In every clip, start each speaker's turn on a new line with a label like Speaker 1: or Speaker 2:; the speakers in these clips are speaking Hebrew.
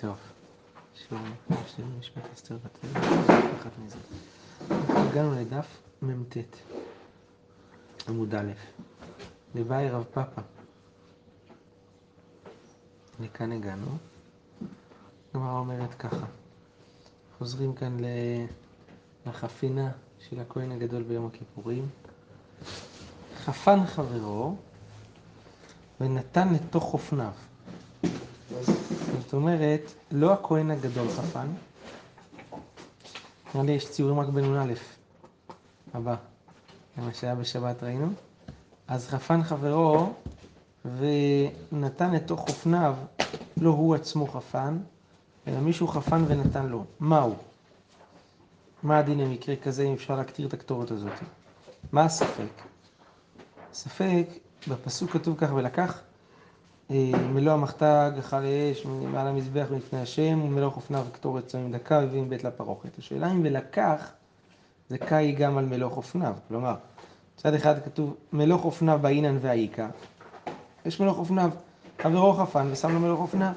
Speaker 1: טוב, שיעור משפט אסתר בתל, אחת מזה. הגענו לדף מ"ט, עמוד א', לבאי רב פאפא. לכאן הגענו. הגמרא אומרת ככה, חוזרים כאן לחפינה של הכהן הגדול ביום הכיפורים. חפן חברו ונתן לתוך חופניו. זאת אומרת, לא הכהן הגדול חפן, נראה לי יש ציורים רק בנ"א, הבא, זה מה שהיה בשבת ראינו. אז חפן חברו ונתן לתוך חופניו, לא הוא עצמו חפן, אלא מישהו חפן ונתן לו. מהו? מה הדין במקרה כזה, אם אפשר להקטיר את הקטורת הזאת? מה הספק? ספק, בפסוק כתוב כך, ולקח מלוא המחתה גחל האש מעל המזבח מלפני השם ומלוא חופניו קטורת צמים דקה והביא מבית לפרוכת. השאלה אם ולקח זה קאי גם על מלוא חופניו. כלומר, מצד אחד כתוב מלוא חופניו באינן והאיכה. יש מלוא חופניו, חברו חפן ושם לו מלוא חופניו.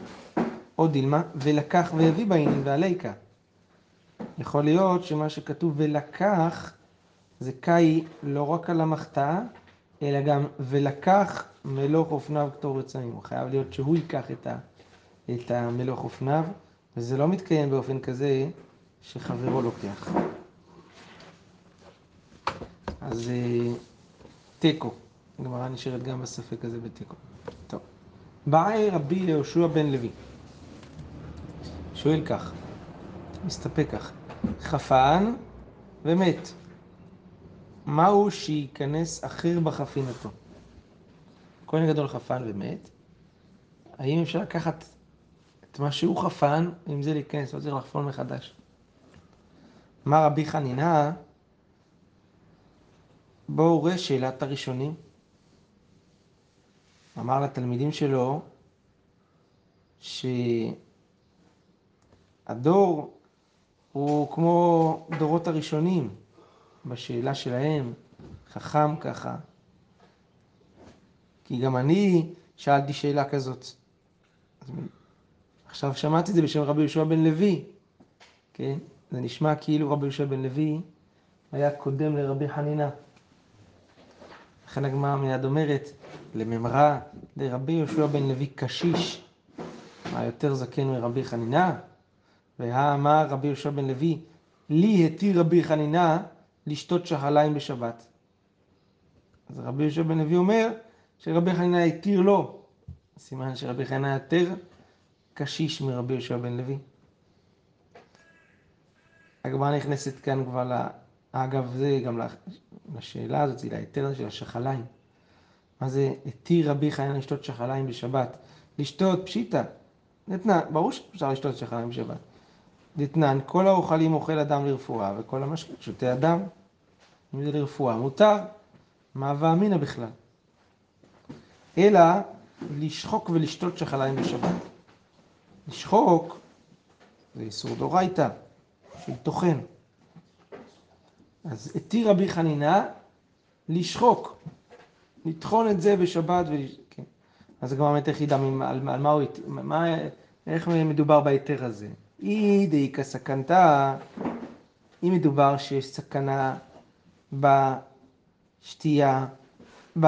Speaker 1: עוד דילמה, ולקח והביא באינן והליקה. יכול להיות שמה שכתוב ולקח זה קאי לא רק על המחתה, אלא גם ולקח מלוא חופניו קטורת צמים. הוא חייב להיות שהוא ייקח את, ה, את המלוא חופניו, וזה לא מתקיים באופן כזה שחברו לוקח. אז תיקו, הגמרא נשארת גם בספק הזה בתיקו. טוב. באי רבי יהושע בן לוי. שואל כך, מסתפק כך, חפן ומת. מהו שייכנס אחר בחפינתו? כהן גדול חפן ומת, האם אפשר לקחת את מה שהוא חפן, עם זה להיכנס, לא צריך לחפון מחדש. אמר רבי חנינה, בואו ראה שאלת הראשונים. אמר לתלמידים שלו שהדור הוא כמו דורות הראשונים בשאלה שלהם, חכם ככה. כי גם אני שאלתי שאלה כזאת. עכשיו שמעתי את זה בשם רבי יהושע בן לוי, כן? זה נשמע כאילו רבי יהושע בן לוי היה קודם לרבי חנינה. לכן הגמרא מיד אומרת, לממרא לרבי יהושע בן לוי קשיש, מה יותר זקן מרבי חנינה? והאמר רבי יהושע בן לוי, לי התיר רבי חנינה לשתות שחליים בשבת. אז רבי יהושע בן לוי אומר שרבי חנינה התיר לו, סימן שרבי חנינה יותר קשיש מרבי יהושע בן לוי. הגמרא נכנסת כאן כבר, לה... אגב זה גם לשאלה הזאת, להיתר של השחליים. מה זה התיר רבי חנינה לשתות שחליים בשבת? לשתות פשיטא, נתנן, ברור שאפשר לשתות שחליים בשבת. דתנן, כל האוכלים אוכל אדם לרפואה, וכל המשקה שותה אדם. אם זה לרפואה, מותר. מה ואמינא בכלל? אלא לשחוק ולשתות שחליים בשבת. לשחוק זה איסור דורייתא, של טוחן. אז התיר רבי חנינה לשחוק, לטחון את זה בשבת. ול... כן. אז הגמרא באמת חידה על, על מה הוא, מה, איך מדובר בהיתר הזה. אי דאיכא סכנתא, אם מדובר שיש סכנה בשתייה, ב...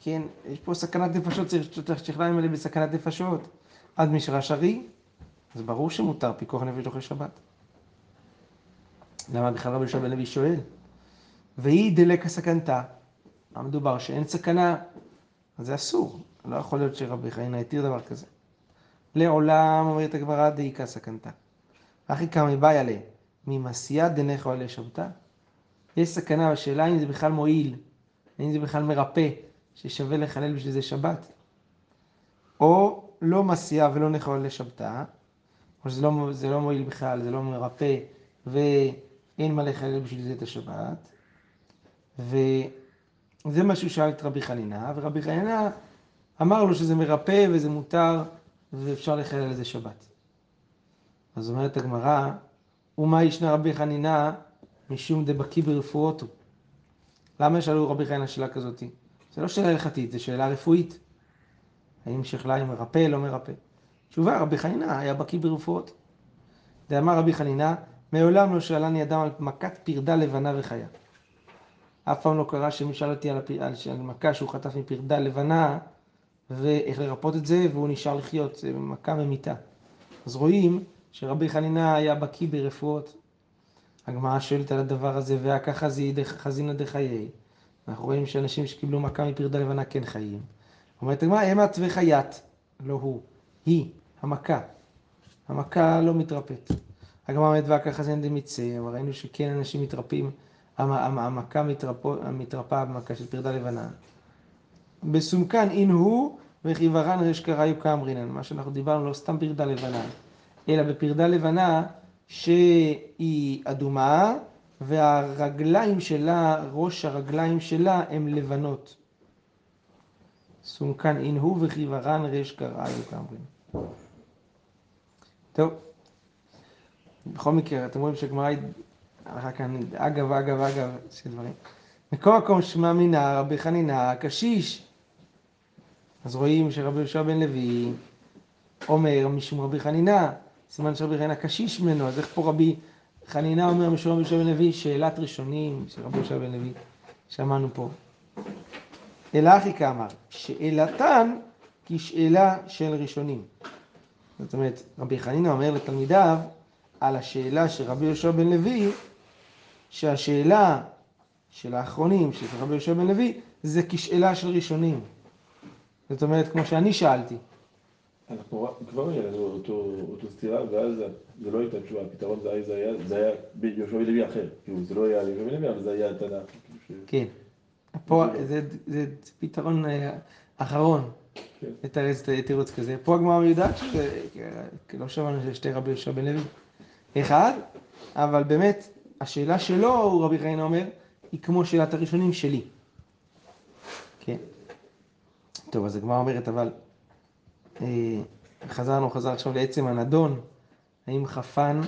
Speaker 1: כן, יש פה סכנת נפשות, צריך שכליים האלה בסכנת נפשות. עד משרה שרי, אז ברור שמותר פיקוח נפש אוכל שבת. למה בכלל רבי יהושע בן לוי שואל? והיא דלקה סכנתא, מה מדובר? שאין סכנה, אז זה אסור. לא יכול להיות שרבי חיינה התיר דבר כזה. לעולם, אומרת הגמרא, דאיכא סכנתא. אחי קמא באי עליה, ממסייע דנכו עליה שבתא. יש סכנה בשאלה אם זה בכלל מועיל, האם זה בכלל מרפא, ששווה לחלל בשביל זה שבת. או לא מסיע ולא נחול לשבתא, או שזה לא, לא מועיל בכלל, זה לא מרפא, ואין מה לחלל בשביל זה את השבת. וזה מה שהוא שאל את רבי חנינה, ורבי חנינה אמר לו שזה מרפא וזה מותר, ואפשר לחלל לזה שבת. אז אומרת הגמרא, ומה ישנה רבי חנינה משום דבקי ברפואות הוא. למה שאלו רבי חיינה שאלה כזאת? זה לא שאלה הלכתית, זה שאלה רפואית. האם שכליים מרפא, לא מרפא? תשובה, רבי חנינה היה בקיא ברפואות. דאמר רבי חנינה, מעולם לא שאלני אדם על מכת פרדה לבנה וחיה. אף פעם לא קרה שמי שאל אותי על, הפ... על... על מכה שהוא חטף מפרדה לבנה ואיך לרפות את זה, והוא נשאר לחיות, זה מכה ממיתה. אז רואים שרבי חנינה היה בקיא ברפואות. הגמרא שואלת על הדבר הזה, והככה חזינא דחיי. אנחנו רואים שאנשים שקיבלו מכה מפרדה לבנה כן חיים. אומרת הגמרא, המה וחית, לא הוא, היא, המכה. המכה לא מתרפאת. הגמרא אומרת, והככה חזינא דמיצי, אבל ראינו שכן אנשים מתרפאים, המכה מתרפאה במכה של פרדה לבנה. בסומכן אין הוא וחיוורן רש קראיו כאמרינן, מה שאנחנו דיברנו לא סתם פרדה לבנה, אלא בפרדה לבנה שהיא אדומה והרגליים שלה, ראש הרגליים שלה הם לבנות. סומכן אין הוא וחיוורן רש קראיו כאמרינן. טוב, בכל מקרה, אתם רואים שהגמרא אחר כאן, אגב, אגב, אגב, שני דברים. מכל מקום שמע מינה רבי חנינה קשיש. אז רואים שרבי יהושע בן לוי אומר משום רבי חנינה, סימן שרבי חנינה קשיש ממנו, אז איך פה רבי חנינה אומר משום רבי יהושע בן לוי, שאלת ראשונים של רבי יהושע בן לוי, שמענו פה. אלא אחי כאמר, שאלתן כשאלה של ראשונים. זאת אומרת, רבי חנינה אומר לתלמידיו על השאלה של רבי יהושע בן לוי, שהשאלה של האחרונים, של רבי יהושע בן לוי, זה כשאלה של ראשונים. זאת אומרת, כמו שאני שאלתי.
Speaker 2: אנחנו כבר היה לנו אותו, אותו סתירה, ואז זה לא הייתה תשובה, הפתרון זה, זה היה, זה היה יהושע לוי אחר. כאילו, זה לא היה יהושע לוי, אבל זה היה התנ"ך.
Speaker 1: כן. פה זה, זה פתרון אה, אחרון. כן. לתרץ תירוץ כזה. פה הגמרא יודעת שזה, לא שמענו שיש שתי רבי יהושע בן לוי. אחד, אבל באמת, השאלה שלו, רבי חיינה אומר, היא כמו שאלת הראשונים שלי. טוב, אז הגמרא אומרת, אבל אה, חזרנו, חזר עכשיו לעצם הנדון, האם חפן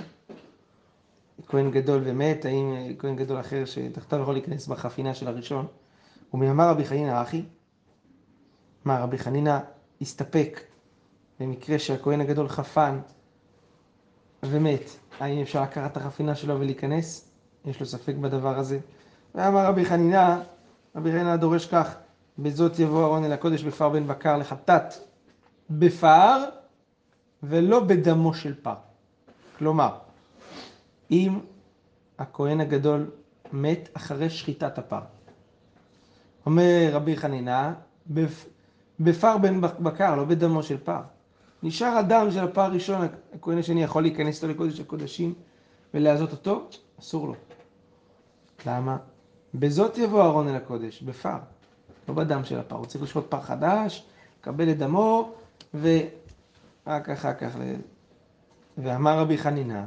Speaker 1: כהן גדול ומת, האם אה, כהן גדול אחר שתחתיו יכול להיכנס בחפינה של הראשון. ומאמר רבי חנינא אחי, מה רבי חנינא הסתפק במקרה שהכהן הגדול חפן ומת, האם אפשר לקחת את החפינה שלו ולהיכנס? יש לו ספק בדבר הזה. ואמר רבי חנינא, רבי חנינא דורש כך, בזאת יבוא אהרון אל הקודש בפר בן בקר לחטאת בפר ולא בדמו של פר. כלומר, אם הכהן הגדול מת אחרי שחיטת הפר. אומר רבי חנינא, בפר בן בקר, לא בדמו של פר. נשאר הדם של הפר הראשון, הכהן השני יכול להיכנס לו לקודש הקודשים ולעזות אותו? אסור לו. למה? בזאת יבוא אהרון אל הקודש, בפר, לא בדם של הפר. הוא צריך לשחוט פר חדש, לקבל את דמו, ורק אחר כך... ואמר רבי חנינא,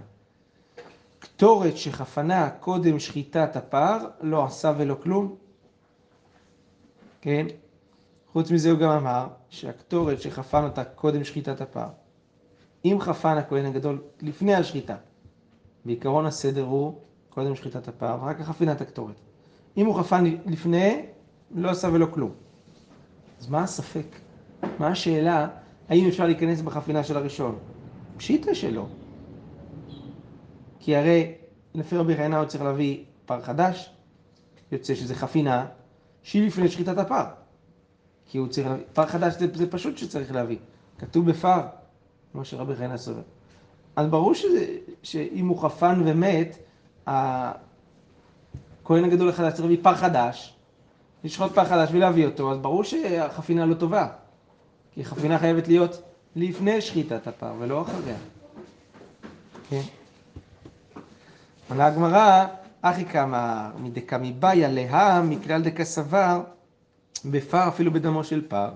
Speaker 1: קטורת שחפנה קודם שחיטת הפר, לא עשה ולא כלום. כן? חוץ מזה הוא גם אמר שהקטורת שחפן אותה קודם שחיטת הפר, אם חפן הכהן הגדול לפני השחיטה, בעיקרון הסדר הוא קודם שחיטת הפר ורק כך חפינת הקטורת. אם הוא חפן לפני, לא עשה ולא כלום. אז מה הספק? מה השאלה האם אפשר להיכנס בחפינה של הראשון? פשיטה שלא. כי הרי לפי רבי חיינה הוא צריך להביא פר חדש, יוצא שזה חפינה שהיא לפני שחיטת הפר. כי הוא צריך להביא, פר חדש זה, זה פשוט שצריך להביא. כתוב בפר, כמו שרבי חיינה סובר. אז ברור שזה, שאם הוא חפן ומת, הכהן הגדול החדש צריך להביא פר חדש, לשחוט פר חדש ולהביא אותו, אז ברור שהחפינה לא טובה. כי חפינה חייבת להיות לפני שחיטת הפר ולא אחריה. כן. עונה הגמרא, אחי כמה מדקמי באיה להא מכלל דקסבר בפר אפילו בדמו של פר.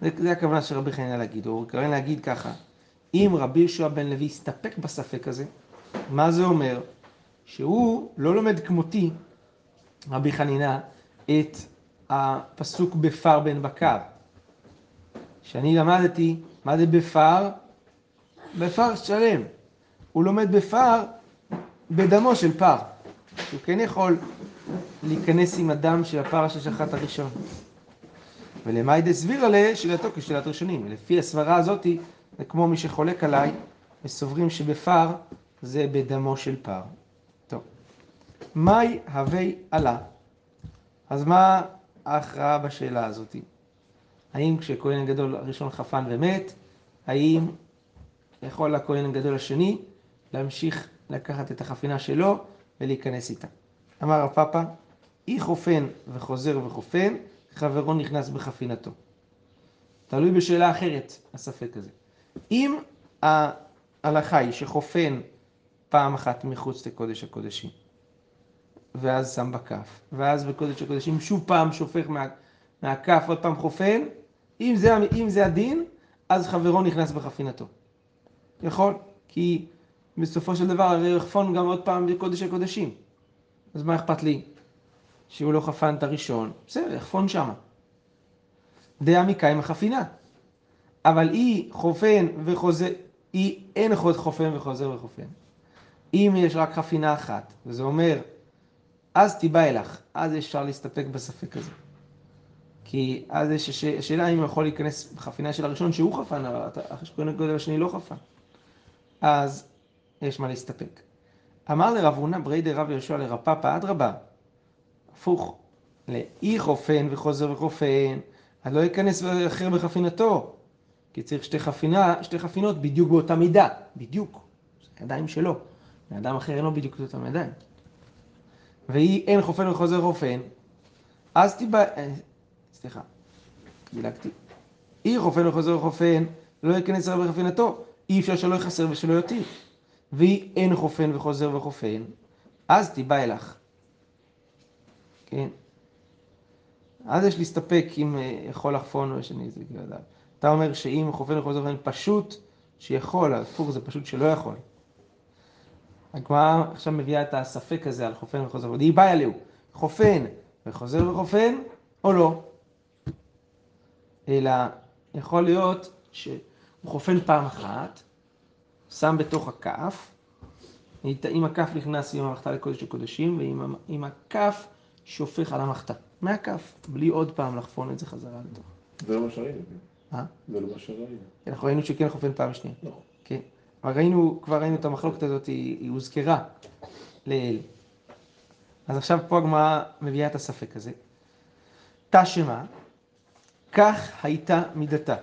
Speaker 1: זה, הכוונה של רבי חנינא להגיד, הוא מתכוון להגיד ככה, אם רבי יהושע בן לוי הסתפק בספק הזה, מה זה אומר? שהוא לא לומד כמותי, רבי חנינא, את הפסוק בפר בן בקר. שאני למדתי, מה זה בפר? בפר שלם. הוא לומד בפר בדמו של פר. שהוא כן יכול להיכנס עם הדם של הפר ששחט הראשון. ולמאי דסבירא לה, שאלתו כשאלת ראשונים. ולפי הסברה הזאתי, זה כמו מי שחולק עליי, וסוברים שבפר זה בדמו של פר. מאי הווי עלה. אז מה ההכרעה בשאלה הזאתי? האם כשכהן הגדול הראשון חפן ומת, האם יכול הכהן הגדול השני להמשיך לקחת את החפינה שלו ולהיכנס איתה? אמר הפאפה, אי חופן וחוזר וחופן, חברו נכנס בחפינתו. תלוי בשאלה אחרת, הספק הזה. אם ההלכה היא שחופן פעם אחת מחוץ לקודש הקודשים, ואז שם בכף, ואז בקודש הקודשים שוב פעם שופך מה, מהכף, עוד פעם חופן, אם זה, אם זה הדין, אז חברו נכנס בחפינתו. יכול, כי בסופו של דבר הרי יחפון גם עוד פעם בקודש הקודשים. אז מה אכפת לי? שהוא לא חפן את הראשון, בסדר, יחפון שמה. דעה מקיים החפינה. אבל היא חופן וחוזר, היא אין חופן וחוזר וחופן. אם יש רק חפינה אחת, וזה אומר, אז תיבא אלך, אז אפשר להסתפק בספק הזה. כי אז יש הש... השאלה אם הוא יכול להיכנס בחפינה של הראשון שהוא חפן, אבל החשבון הגודל השני לא חפן. אז יש מה להסתפק. אמר לרב הונא ברי דרב יהושע לרפפא אדרבה, הפוך, לאי חופן וחוזר וחופן, אז לא ייכנס אחר בחפינתו, כי צריך שתי, חפינה, שתי חפינות בדיוק באותה מידה, בדיוק, זה ידיים שלו, לאדם אחר אין לו בדיוק את אותם ידיים. ואי אין חופן וחוזר חופן, אז תיבא, אה, סליחה, דילגתי. אי חופן וחוזר וחופן, לא ייכנס אחר בחפינתו, אי אפשר שלא יחסר ושלא יותיר. ואי אין חופן וחוזר וחופן, אז תיבא אלך. כן? אז יש להסתפק אם אה, יכול לחפון או שאני זה כאילו לדעת. אתה אומר שאם חופן וחוזר וחופן פשוט שיכול, הפוך זה פשוט שלא יכול. הגמרא עכשיו מביאה את הספק הזה על חופן וחוזר וחופן. היא באה אלוהו, חופן וחוזר וחופן או לא? אלא יכול להיות שהוא חופן פעם אחת, שם בתוך הכף, אם הכף נכנס עם המחתה לקודש הקודשים, ועם הכף שופך על המחתה, מהכף, בלי עוד פעם לחפון את זה חזרה לתוך.
Speaker 2: זה לא מה שראינו.
Speaker 1: אה?
Speaker 2: זה לא מה שראינו.
Speaker 1: אנחנו ראינו שכן חופן פעם שנייה.
Speaker 2: נכון.
Speaker 1: כן. ראינו, כבר ראינו את המחלוקת הזאת, היא, היא הוזכרה לאל. אז עכשיו פה הגמרא מביאה את הספק הזה. תשמע, כך הייתה מידתה.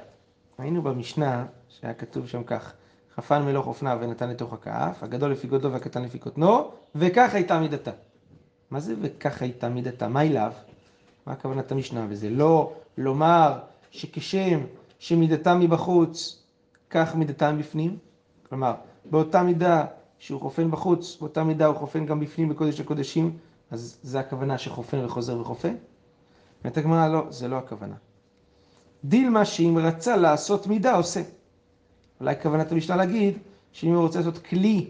Speaker 1: ראינו במשנה שהיה כתוב שם כך, חפן מלוך אופנה ונתן לתוך הכף, הגדול לפי גודלו והקטן לפי קוטנו, וכך הייתה מידתה. מה זה וכך הייתה מידתה? מה אליו? מה הכוונת המשנה? וזה לא לומר שכשם שמידתה מבחוץ, כך מידתה מבפנים? כלומר, באותה מידה שהוא חופן בחוץ, באותה מידה הוא חופן גם בפנים בקודש הקודשים, אז זה הכוונה שחופן וחוזר וחופן? אומרת הגמרא, לא, זה לא הכוונה. דילמה שאם רצה לעשות מידה, עושה. אולי כוונת המשנה להגיד, שאם הוא רוצה לעשות כלי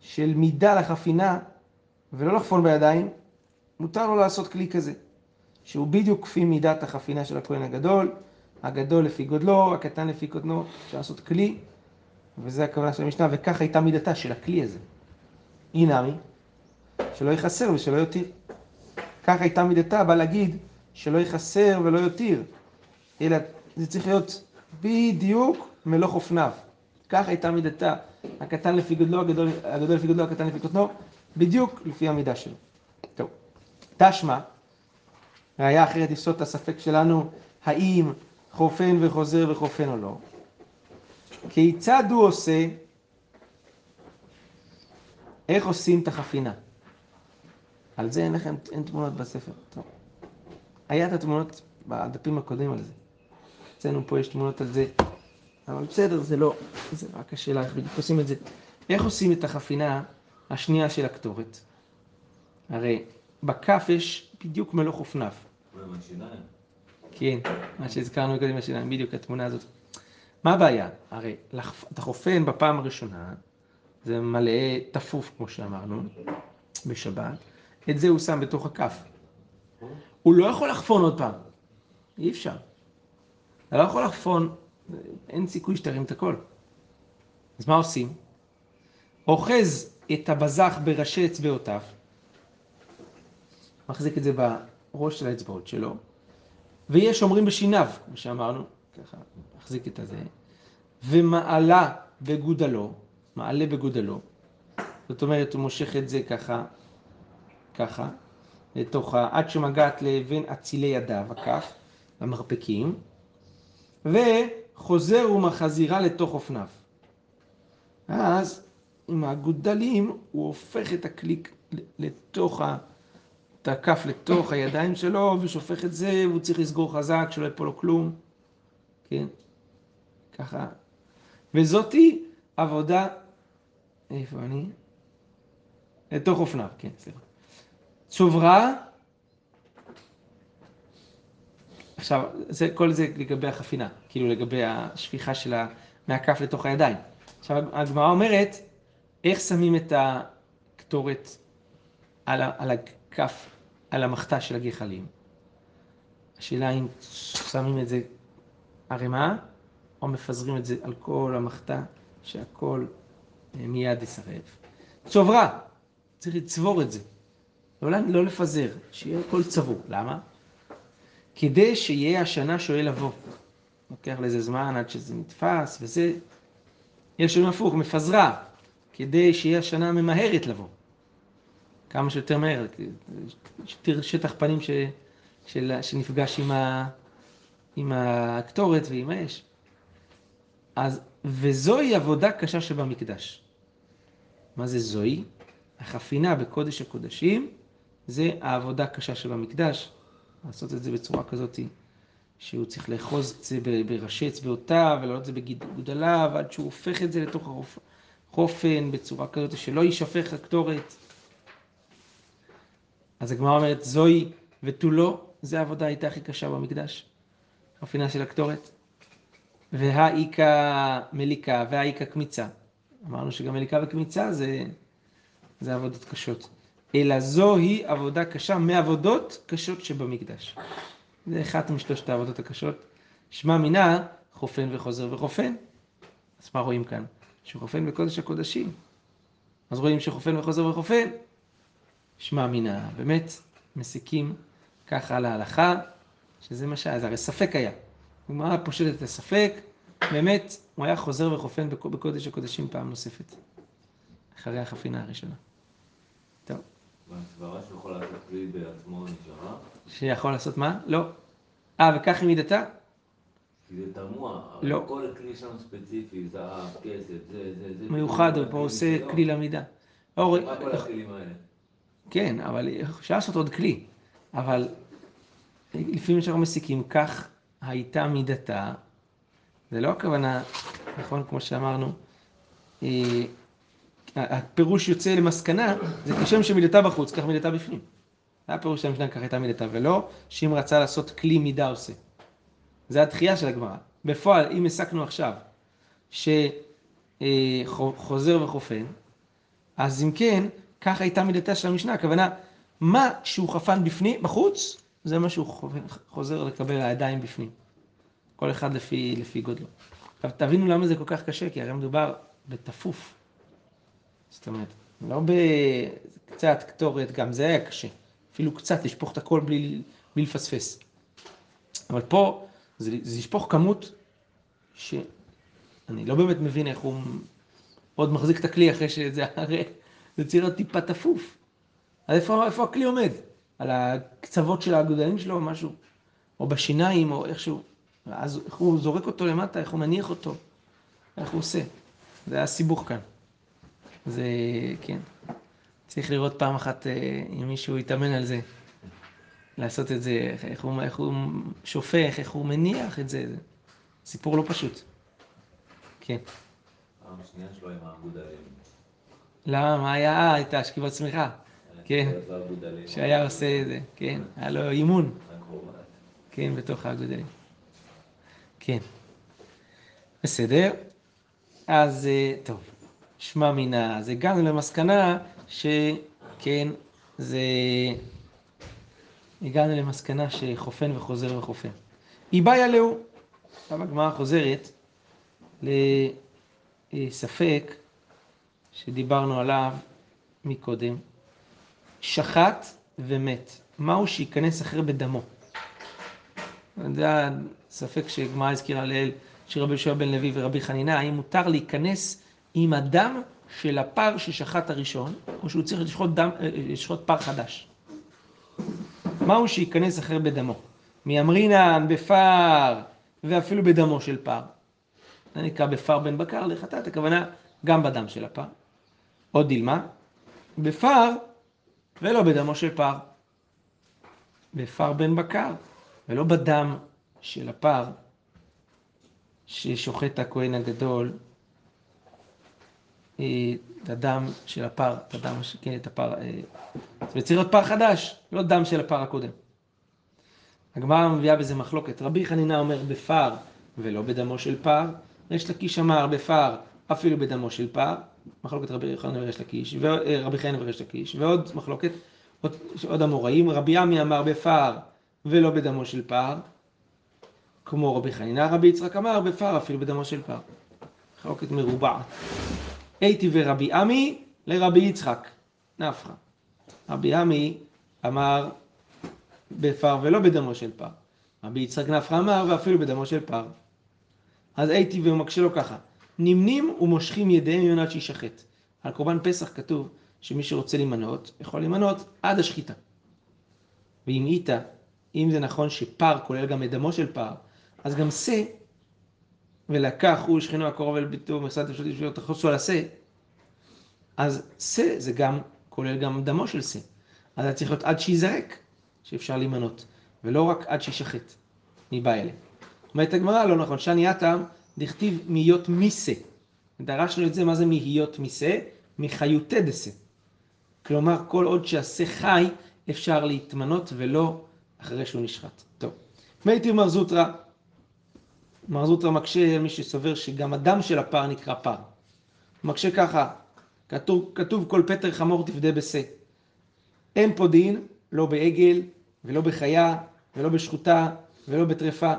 Speaker 1: של מידה לחפינה, ולא לחפון בידיים, מותר לו לעשות כלי כזה, שהוא בדיוק כפי מידת החפינה של הכהן הגדול, הגדול לפי גודלו, הקטן לפי קוטנו, אפשר לעשות כלי, וזה הכוונה של המשנה, וכך הייתה מידתה של הכלי הזה. אי נמי, שלא יחסר ושלא יותיר. כך הייתה מידתה, בא להגיד שלא יחסר ולא יותיר, אלא זה צריך להיות בדיוק מלוך אופניו. כך הייתה מידתה, הקטן לפי גודלו, הגדול, הגדול לפי גודלו, הקטן לפי קוטנו, בדיוק לפי המידה שלו. טוב, תשמע, ראיה אחרת יפסוד את הספק שלנו, האם חופן וחוזר וחופן או לא. כיצד הוא עושה, איך עושים את החפינה? על זה אין לכם, אין תמונות בספר. טוב. היה את התמונות בדפים הקודמים על זה. אצלנו פה יש תמונות על זה, אבל בסדר, זה לא, זה רק השאלה איך בדיוק עושים את זה. איך עושים את החפינה השנייה של הקטורת? הרי בכף יש בדיוק מלוך אופניו. כן, מה שהזכרנו קודם השיניים, בדיוק התמונה הזאת. מה הבעיה? הרי אתה חופן בפעם הראשונה, זה מלא תפוף כמו שאמרנו, בשבת, את זה הוא שם בתוך הכף. הוא לא יכול לחפון עוד פעם, אי אפשר. אתה לא יכול לחפון, אין סיכוי שתרים את הכל. אז מה עושים? אוחז את הבזח בראשי אצבעותיו, מחזיק את זה בראש של האצבעות שלו, ויש אומרים בשיניו, כמו שאמרנו, ככה, מחזיק את הזה, ומעלה בגודלו, מעלה בגודלו, זאת אומרת, הוא מושך את זה ככה, ככה, לתוך ה... עד שמגעת לבין אצילי ידיו, הכף, המרפקים, וחוזר ומחזירה לתוך אופניו. אז עם הגודלים הוא הופך את הכלי לתוך ה... את הכף לתוך הידיים שלו ושופך את זה והוא צריך לסגור חזק שלא יפול לו כלום, כן? ככה. וזאתי עבודה, איפה אני? לתוך אופניו, כן, סליחה. צוברה, עכשיו, זה, כל זה לגבי החפינה, כאילו לגבי השפיכה שלה מהכף לתוך הידיים. עכשיו, הגמרא אומרת, איך שמים את הקטורת על, על הכף, על המחתה של הגחלים? השאלה אם שמים את זה ערימה, או מפזרים את זה על כל המחתה, שהכל אה, מיד יסרב. צוברה, צריך לצבור את זה. לא, לא לפזר, שיהיה הכל צבור. למה? כדי שיהיה השנה שואל לבוא. לוקח לזה זמן עד שזה נתפס, וזה... יש לנו הפוך, מפזרה, כדי שיהיה השנה ממהרת לבוא. כמה שיותר מהר, שטח פנים ש, של, שנפגש עם, ה, עם הקטורת ועם האש. אז, וזוהי עבודה קשה שבמקדש. מה זה זוהי? החפינה בקודש הקודשים זה העבודה הקשה שבמקדש, לעשות את זה בצורה כזאת שהוא צריך לאחוז את זה בראשי אצבעותיו ולעלות את זה בגודליו עד שהוא הופך את זה לתוך החופן בצורה כזאת שלא יישפך הקטורת. אז הגמרא אומרת זוהי ותו לא, זה העבודה הייתה הכי קשה במקדש, חפינה של הקטורת. והאיכה מליקה והאיכה קמיצה. אמרנו שגם מליקה וקמיצה זה, זה עבודות קשות. אלא זוהי עבודה קשה מעבודות קשות שבמקדש. זה אחת משלושת העבודות הקשות. שמע מינה, חופן וחוזר וחופן. אז מה רואים כאן? שחופן בקודש הקודשים. אז רואים שחופן וחוזר וחופן. שמע מינה, באמת מסיקים ככה להלכה, שזה מה שהיה, זה הרי ספק היה. הגמרא פושטת את הספק, באמת, הוא היה חוזר וחופן בקודש הקודשים פעם נוספת, אחרי החפינה הראשונה. טוב.
Speaker 3: והסברה שהוא יכול לעשות כלי בעצמו נשארה?
Speaker 1: שיכול לעשות מה? לא. אה, וכך היא מידתה?
Speaker 3: כי זה תמוה,
Speaker 1: לא.
Speaker 3: כל כלי שם ספציפי, זהב, כסף, זה, זה, זה...
Speaker 1: מיוחד, הוא פה עושה כלי למידה.
Speaker 3: מה כל הכלים האלה?
Speaker 1: כן, אבל אפשר לעשות עוד כלי. אבל לפעמים שאנחנו מסיקים, כך הייתה מידתה, זה לא הכוונה, נכון, כמו שאמרנו, אה, הפירוש יוצא למסקנה, זה כשם שמידתה בחוץ, כך מידתה בפנים. זה הפירוש של המשנה, כך הייתה מידתה, ולא שאם רצה לעשות כלי מידה עושה. זה התחייה של הגמרא. בפועל, אם הסקנו עכשיו שחוזר וחופן, אז אם כן, כך הייתה מידתה של המשנה, הכוונה, מה שהוא חפן בפנים, בחוץ, זה מה שהוא חוזר לקבל הידיים בפנים. כל אחד לפי, לפי גודלו. עכשיו תבינו למה זה כל כך קשה, כי הרי מדובר בתפוף. זאת אומרת, לא בקצת קטורת, גם זה היה קשה. אפילו קצת לשפוך את הכל בלי, בלי לפספס. אבל פה זה, זה לשפוך כמות שאני לא באמת מבין איך הוא עוד מחזיק את הכלי אחרי שזה הרי זה צריך להיות טיפה תפוף. אז איפה, איפה הכלי עומד? על הקצוות של האגודלים שלו או משהו? או בשיניים או איכשהו. ואז איך הוא זורק אותו למטה, איך הוא מניח אותו, איך הוא עושה. זה הסיבוך כאן. זה, כן. צריך לראות פעם אחת אה, אם מישהו יתאמן על זה. לעשות את זה, איך הוא, איך הוא שופך, איך הוא מניח את זה. זה סיפור לא פשוט. כן.
Speaker 3: פעם שנייה שלו עם האגודלים.
Speaker 1: למה? מה היה? הייתה השכיבות צמיחה. כן. שהיה עושה זה, כן. היה לו אימון. כן, בתוך האגודלים. כן. בסדר. אז טוב, שמע מינה, אז הגענו למסקנה שכן, זה... הגענו למסקנה שחופן וחוזר וחופן. איבאיה לאו. עכשיו הגמרא חוזרת לספק שדיברנו עליו מקודם, שחט ומת, מהו שייכנס אחר בדמו? זה הספק שגמרא הזכירה לאל, שרבי יהושע בן לוי ורבי חנינה, האם מותר להיכנס עם הדם של הפר ששחט הראשון, או שהוא צריך לשחוט, דם, אה, לשחוט פר חדש? מהו שייכנס אחר בדמו? מאמרינן, בפר, ואפילו בדמו של פר. זה נקרא בפר בן בקר לחטאת, הכוונה גם בדם של הפר. עוד דילמה, בפר ולא בדמו של פר. בפר בן בקר, ולא בדם של הפר ששוחט הכהן הגדול, אה, את הדם של הפר, את הדם, כן, את הפר, אה, זה צריך להיות פר חדש, לא דם של הפר הקודם. הגמרא מביאה בזה מחלוקת. רבי חנינה אומר בפר ולא בדמו של פר, ריש לקיש אמר בפר אפילו בדמו של פר, מחלוקת רבי חנינה וריש לקיש, רבי חנינה וריש לקיש, ועוד מחלוקת, עוד, עוד אמוראים, רבי עמי אמר בפר ולא בדמו של פר, כמו רבי חנינה, רבי יצחק אמר בפר אפילו בדמו של פר. מחלוקת מרובעת. הייתי ורבי עמי לרבי יצחק, נפחא. רבי עמי אמר בפר ולא בדמו של פר. רבי יצחק נפחא אמר ואפילו בדמו של פר. אז הייתי ומקשה לו ככה, נמנים ומושכים ידיהם יונת שישחט. על קורבן פסח כתוב שמי שרוצה להימנות, יכול להימנות עד השחיטה. ואם איתה, אם זה נכון שפר כולל גם את דמו של פר, אז גם שא, ולקח הוא שכנו הקרוב אל ביתו ומכסת אפשרות בשבילו תחוסו על השא, אז שא זה גם כולל גם דמו של שא. אז זה צריך להיות עד שיזרק, שאפשר להימנות, ולא רק עד שישחט, מבא אלה. אומרת הגמרא, לא נכון, שאני עתם, דכתיב מיות מיסה. דרשנו את זה, מה זה מהיות מיסה? מחיותי דסה. כלומר, כל עוד שהשה חי, אפשר להתמנות ולא אחרי שהוא נשחט. טוב. מתיב מר זוטרא, מר זוטרא מקשה מי שסובר שגם הדם של הפר נקרא פר. מקשה ככה, כתוב, כתוב כל פטר חמור תפדה בשה. אין פודין, לא בעגל, ולא בחיה, ולא בשחוטה, ולא בטרפה.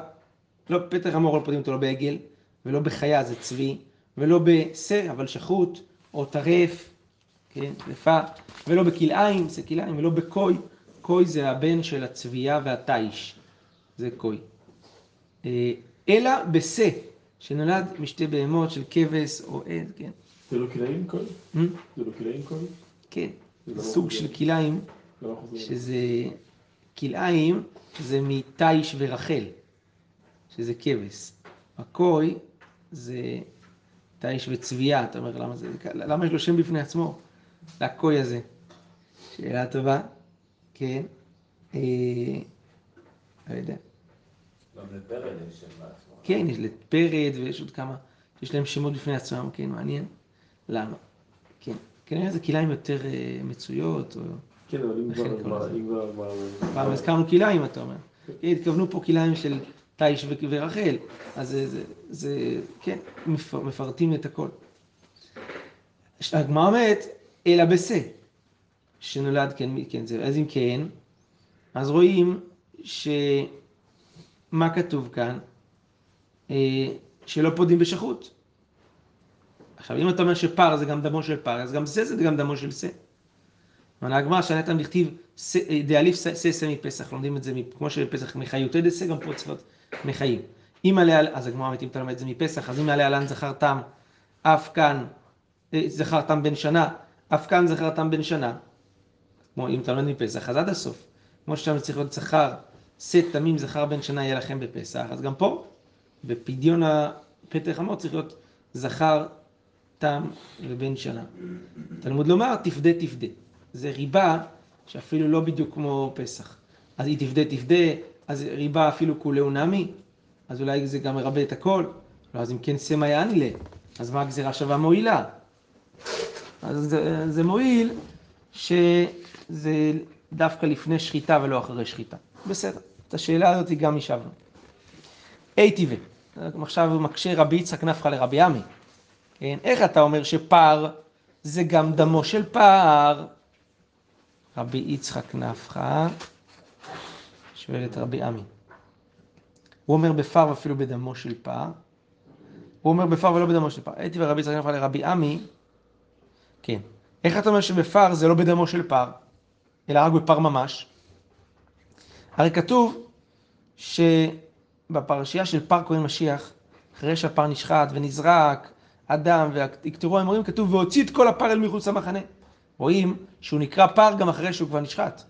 Speaker 1: לא פטר חמור לא פודים אותו לא בעגל, ולא בחיה זה צבי, ולא בשה, אבל שחוט, או טרף, כן, טרפה, ולא בכלאיים, זה כלאיים, ולא בקוי. קוי זה הבן של הצבייה והתיש, זה קוי. אה, אלא בשה, שנולד משתי בהמות של כבש או עד, כן.
Speaker 2: זה לא כלאים קול?
Speaker 1: Hmm?
Speaker 2: זה לא כלאים קול?
Speaker 1: כן,
Speaker 2: זה לא
Speaker 1: סוג. של כלאיים,
Speaker 2: לא.
Speaker 1: שזה כלאיים, זה מתיש ורחל, שזה כבש. הקוי זה תיש וצבייה, אתה אומר, למה זה, למה יש לו שם בפני עצמו? לקוי הזה. שאלה טובה, כן. אה, לא יודע.
Speaker 3: גם לפרד יש שם בעצמו.
Speaker 1: כן, יש לפרד ויש עוד כמה, יש להם שמות בפני עצמם, כן, מעניין. למה? כן. כנראה זה כלאיים יותר אה, מצויות, או...
Speaker 2: כן, אבל אם כבר.
Speaker 1: פעם הזכרנו כלאיים, אתה אומר. כן, התכוונו פה כלאיים של תיש ו- ורחל. אז זה, זה, כן, מפ- מפרטים את הכל. הגמרא אומרת, אלא בשה, שנולד, כן, כן, זה, אז אם כן, אז רואים שמה כתוב כאן? אה, שלא פודים בשחוט. עכשיו, אם אתה אומר שפר זה גם דמו של פר, אז גם זה זה גם דמו של שה. אבל הגמרא שענתם לכתיב דאליף שא מפסח, לומדים את זה כמו שבפסח מחיותי דסה, גם פה צפות מחיים. אם עליה, אז הגמרא אם אתה לומד את זה מפסח, אז אם עליה לן זכרתם, אף כאן אה, זכרתם בן שנה, אף כאן זכרתם בן שנה. כמו אם אתה לומד מפסח, אז עד הסוף. כמו ששם צריך להיות זכר, שא תמים זכר בן שנה יהיה לכם בפסח, אז גם פה, בפדיון הפתח אמור צריך להיות זכר תם ובן שנה. תלמוד לומר, תפדה תפדה. זה ריבה שאפילו לא בדיוק כמו פסח. אז היא תפדה תפדה, אז ריבה אפילו כולהו נמי, אז אולי זה גם מרבה את הכל. לא, אז אם כן סמא יעני לה, אז מה הגזירה שווה מועילה? אז זה, זה מועיל שזה דווקא לפני שחיטה ולא אחרי שחיטה. בסדר, את השאלה הזאת גם השבנו. אי טבעי, עכשיו מקשה רבי יצחק נפחא לרבי עמי. כן? איך אתה אומר שפר זה גם דמו של פר? רבי יצחק נפחא שואל את רבי עמי. הוא אומר בפר ואפילו בדמו של פר. הוא אומר בפר ולא בדמו של פר. הייתי ורבי יצחק נפחא לרבי עמי, כן. איך אתה אומר שבפר זה לא בדמו של פר, אלא רק בפר ממש? הרי כתוב שבפרשייה של פר כהן משיח, אחרי שהפר נשחט ונזרק, הדם ויקטרו האמורים, כתוב והוציא את כל הפר אל מחוץ למחנה. רואים שהוא נקרא פר גם אחרי שהוא כבר נשחט.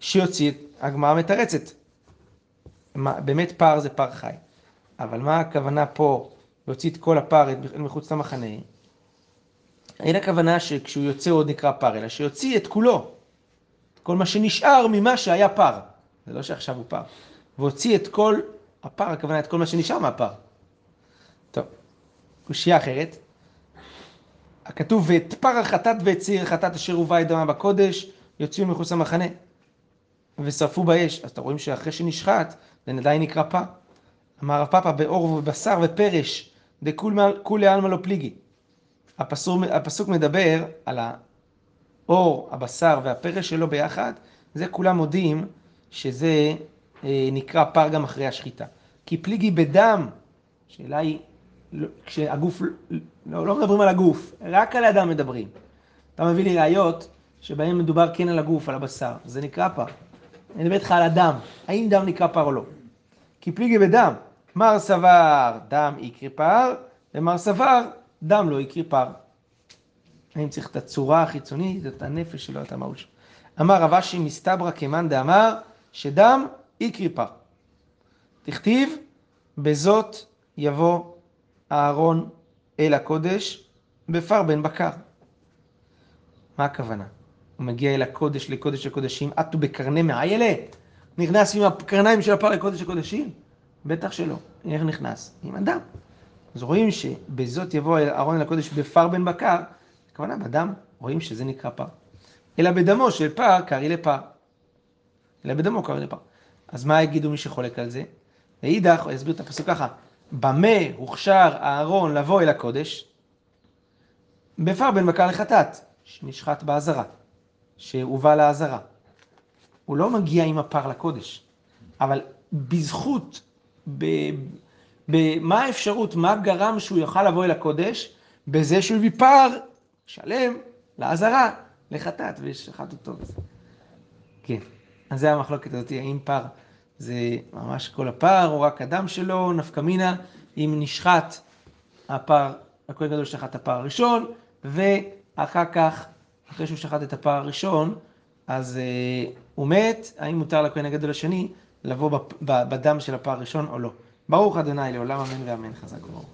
Speaker 1: שיוציא, הגמרא מתרצת. מה- באמת פר זה פר חי. אבל מה הכוונה פה, להוציא את כל אל מחוץ למחנה? אין הכוונה שכשהוא יוצא הוא עוד נקרא פר, אלא שיוציא את כולו. כל מה שנשאר ממה שהיה פר. זה לא שעכשיו הוא פר. והוציא את כל הפר, הכוונה את כל מה שנשאר מהפר. טוב, קושייה אחרת. הכתוב, ואת פר החטאת ואת צעיר החטאת אשר הובא את בקודש, יוציאו מחוץ למחנה. ושרפו באש. אז אתם רואים שאחרי שנשחט, עדיין נקרא פר. אמר רב פאפא באור ובבשר ופרש, דכולי עלמא לא פליגי. הפסוק, הפסוק מדבר על האור, הבשר והפרש שלו ביחד, זה כולם מודים שזה אה, נקרא פר גם אחרי השחיטה. כי פליגי בדם, שאלה היא, לא, כשהגוף, לא, לא מדברים על הגוף, רק על האדם מדברים. אתה מביא לי ראיות שבהן מדובר כן על הגוף, על הבשר, זה נקרא פר. אני מדבר איתך על הדם, האם דם נקרא פר או לא. כי פליגי בדם, מר סבר דם יקרי פר, ומר סבר דם לא יקרי פר. האם צריך את הצורה החיצונית, את הנפש שלו, את המהות שלו. אמר רב אשי מסתברא כמאן דאמר שדם יקרי פר. תכתיב בזאת יבוא אהרון אל הקודש בפר בן בקר. מה הכוונה? הוא מגיע אל הקודש, לקודש הקודשים, עטו בקרני מעיילה. נכנס עם הקרניים של הפר לקודש הקודשים? בטח שלא. איך נכנס? עם הדם. אז רואים שבזאת יבוא אהרון אל הקודש בפר בן בקר, הכוונה בדם, רואים שזה נקרא פר. אלא בדמו של פר קרעי לפר. אלא בדמו קרעי לפר. אז מה יגידו מי שחולק על זה? ואידך, הוא יסביר את הפסוק ככה, במה הוכשר אהרון לבוא אל הקודש? בפר בן בקר לחטאת, שנשחט באזהרה, שהובא לאזהרה. הוא לא מגיע עם הפר לקודש, אבל בזכות, במה האפשרות, מה גרם שהוא יוכל לבוא אל הקודש? בזה שהוא הביא פר שלם לאזהרה, לחטאת, ושחט אותו. כן, אז זה המחלוקת הזאת, האם פר זה ממש כל הפר, או רק הדם שלו, נפקא מינה, אם נשחט הפר, הכהן גדול שחט את הפר הראשון, ואחר כך, אחרי שהוא שחט את הפר הראשון, אז uh, הוא מת, האם מותר לכהן הגדול השני לבוא בדם של הפר הראשון או לא. ברוך ה' לעולם אמן ואמן חזק וברוך.